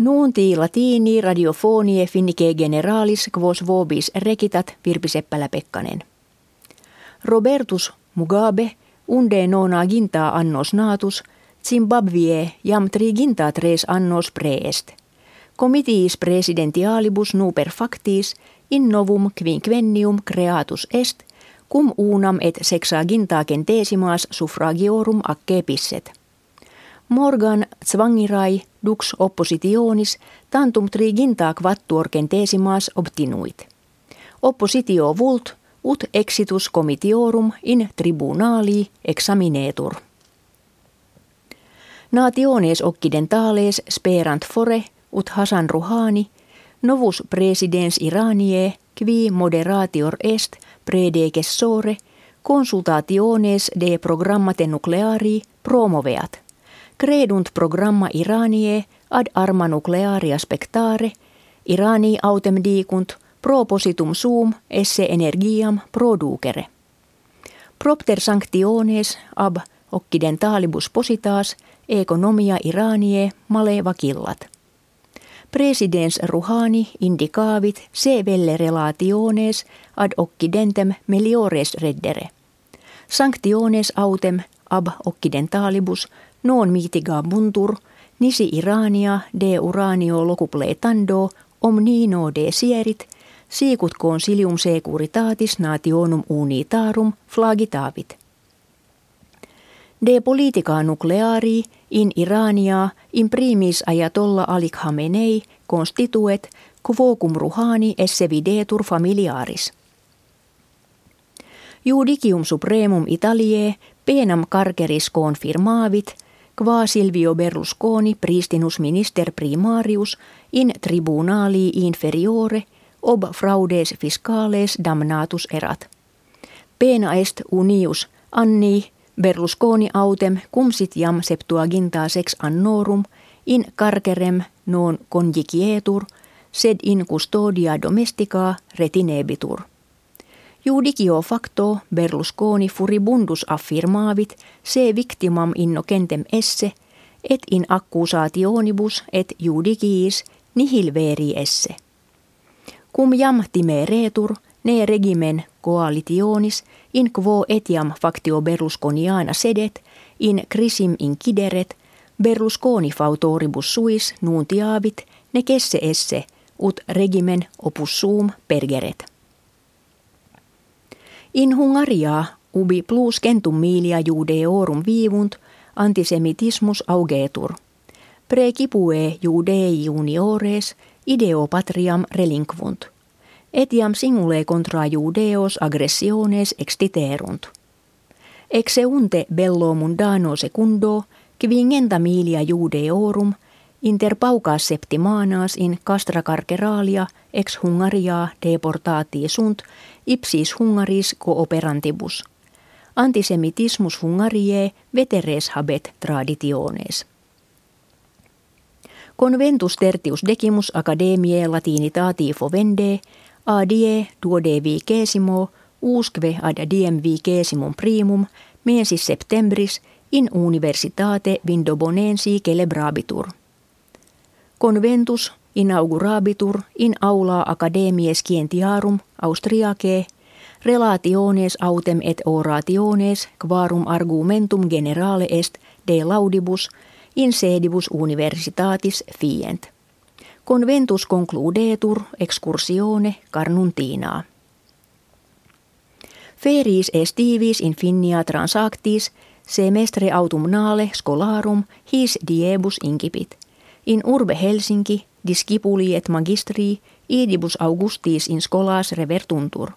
Nuunti latini radiofonie finnike generalis quos vobis rekitat Virpi Seppälä-Pekkanen. Robertus Mugabe unde nona ginta annos natus Zimbabwe jam ginta tres annos preest. Comitiis presidentialibus nuper factis in novum quinquennium creatus est cum unam et sexagintaken tesimas suffragiorum acce pisset. Morgan zwangirai dux oppositionis tantum triginta quattuor centesimas obtinuit. Oppositio vult ut exitus comitiorum in tribunali examinetur. Nationes occidentales sperant fore ut Hasan Rouhani novus presidens Iranie qui moderatior est predecessore consultationes de programmate nucleari promoveat – Credunt programma Iranie ad arma nuclearia spectare, Irani autem dicunt propositum sum esse energiam producere. Propter sanctiones ab occidentalibus positas economia Iranie male vakillat. Presidens Ruhani indicavit se velle relationes ad occidentem meliores reddere. Sanctiones autem ab occidentalibus non buntur, nisi Irania de uranio locupletando omnino de sierit, sicut consilium securitatis nationum unitarum flagitavit. De politica nucleari in Irania in primis ajatolla alik Hamenei constituet quocum ruhani esse videtur familiaris. Judicium supremum Italiae penam carceris confirmavit – qua Silvio Berlusconi pristinus minister primarius in tribunali inferiore ob fraudes fiscales damnatus erat. Pena est unius anni Berlusconi autem cum sit jam septuaginta sex annorum in carcerem non conjicietur sed in custodia domestica retinebitur. Judicio facto Berlusconi furibundus affirmavit se victimam innocentem esse, et in accusationibus et judiciis nihil veri esse. Cum jam retur, ne regimen coalitionis in quo etiam factio Berlusconiana sedet, in crisim incideret, Berlusconi fautoribus suis nuntiavit, ne kesse esse, ut regimen opus sum pergeret. In Hungaria ubi plus centum milia judeorum vivunt antisemitismus augetur. Precipue judei juniores ideo patriam relinquunt. Etiam singule contra judeos aggressiones extiterunt. Exeunte bello mundano secundo quingenta milia judeorum inter paucas septimanas in castra carceralia ex Hungaria deportati sunt ipsis Hungaris cooperantibus. Antisemitismus Hungarie veteres habet traditiones. Conventus tertius decimus academiae latinitati fovende, adie duode vicesimo, usque ad diem vicesimum primum, mensis septembris, in universitate Vindobonensi celebrabitur. Conventus inaugurabitur in aula academiae scientiarum Austriacae relationes autem et orationes quarum argumentum generale est de laudibus in sedibus universitatis fient. Conventus concludetur excursione carnuntinaa. Feris estivis infinia transactis semestre autumnale scholarum his diebus incipit. In urbe Helsinki discipuli et magistri idibus augustis in scholas revertuntur.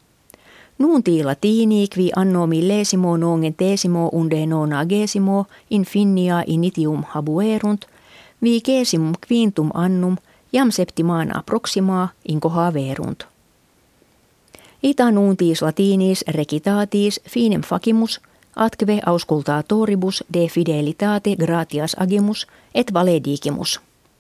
Nuunti latini qui anno millesimo tesimo unde nonagesimo in finnia initium habuerunt, vigesimum quintum annum jam septimana proxima incoha verunt. Ita nuuntis latinis recitatis finem facimus, atque auscultatoribus de fidelitate gratias agimus et valedigimus.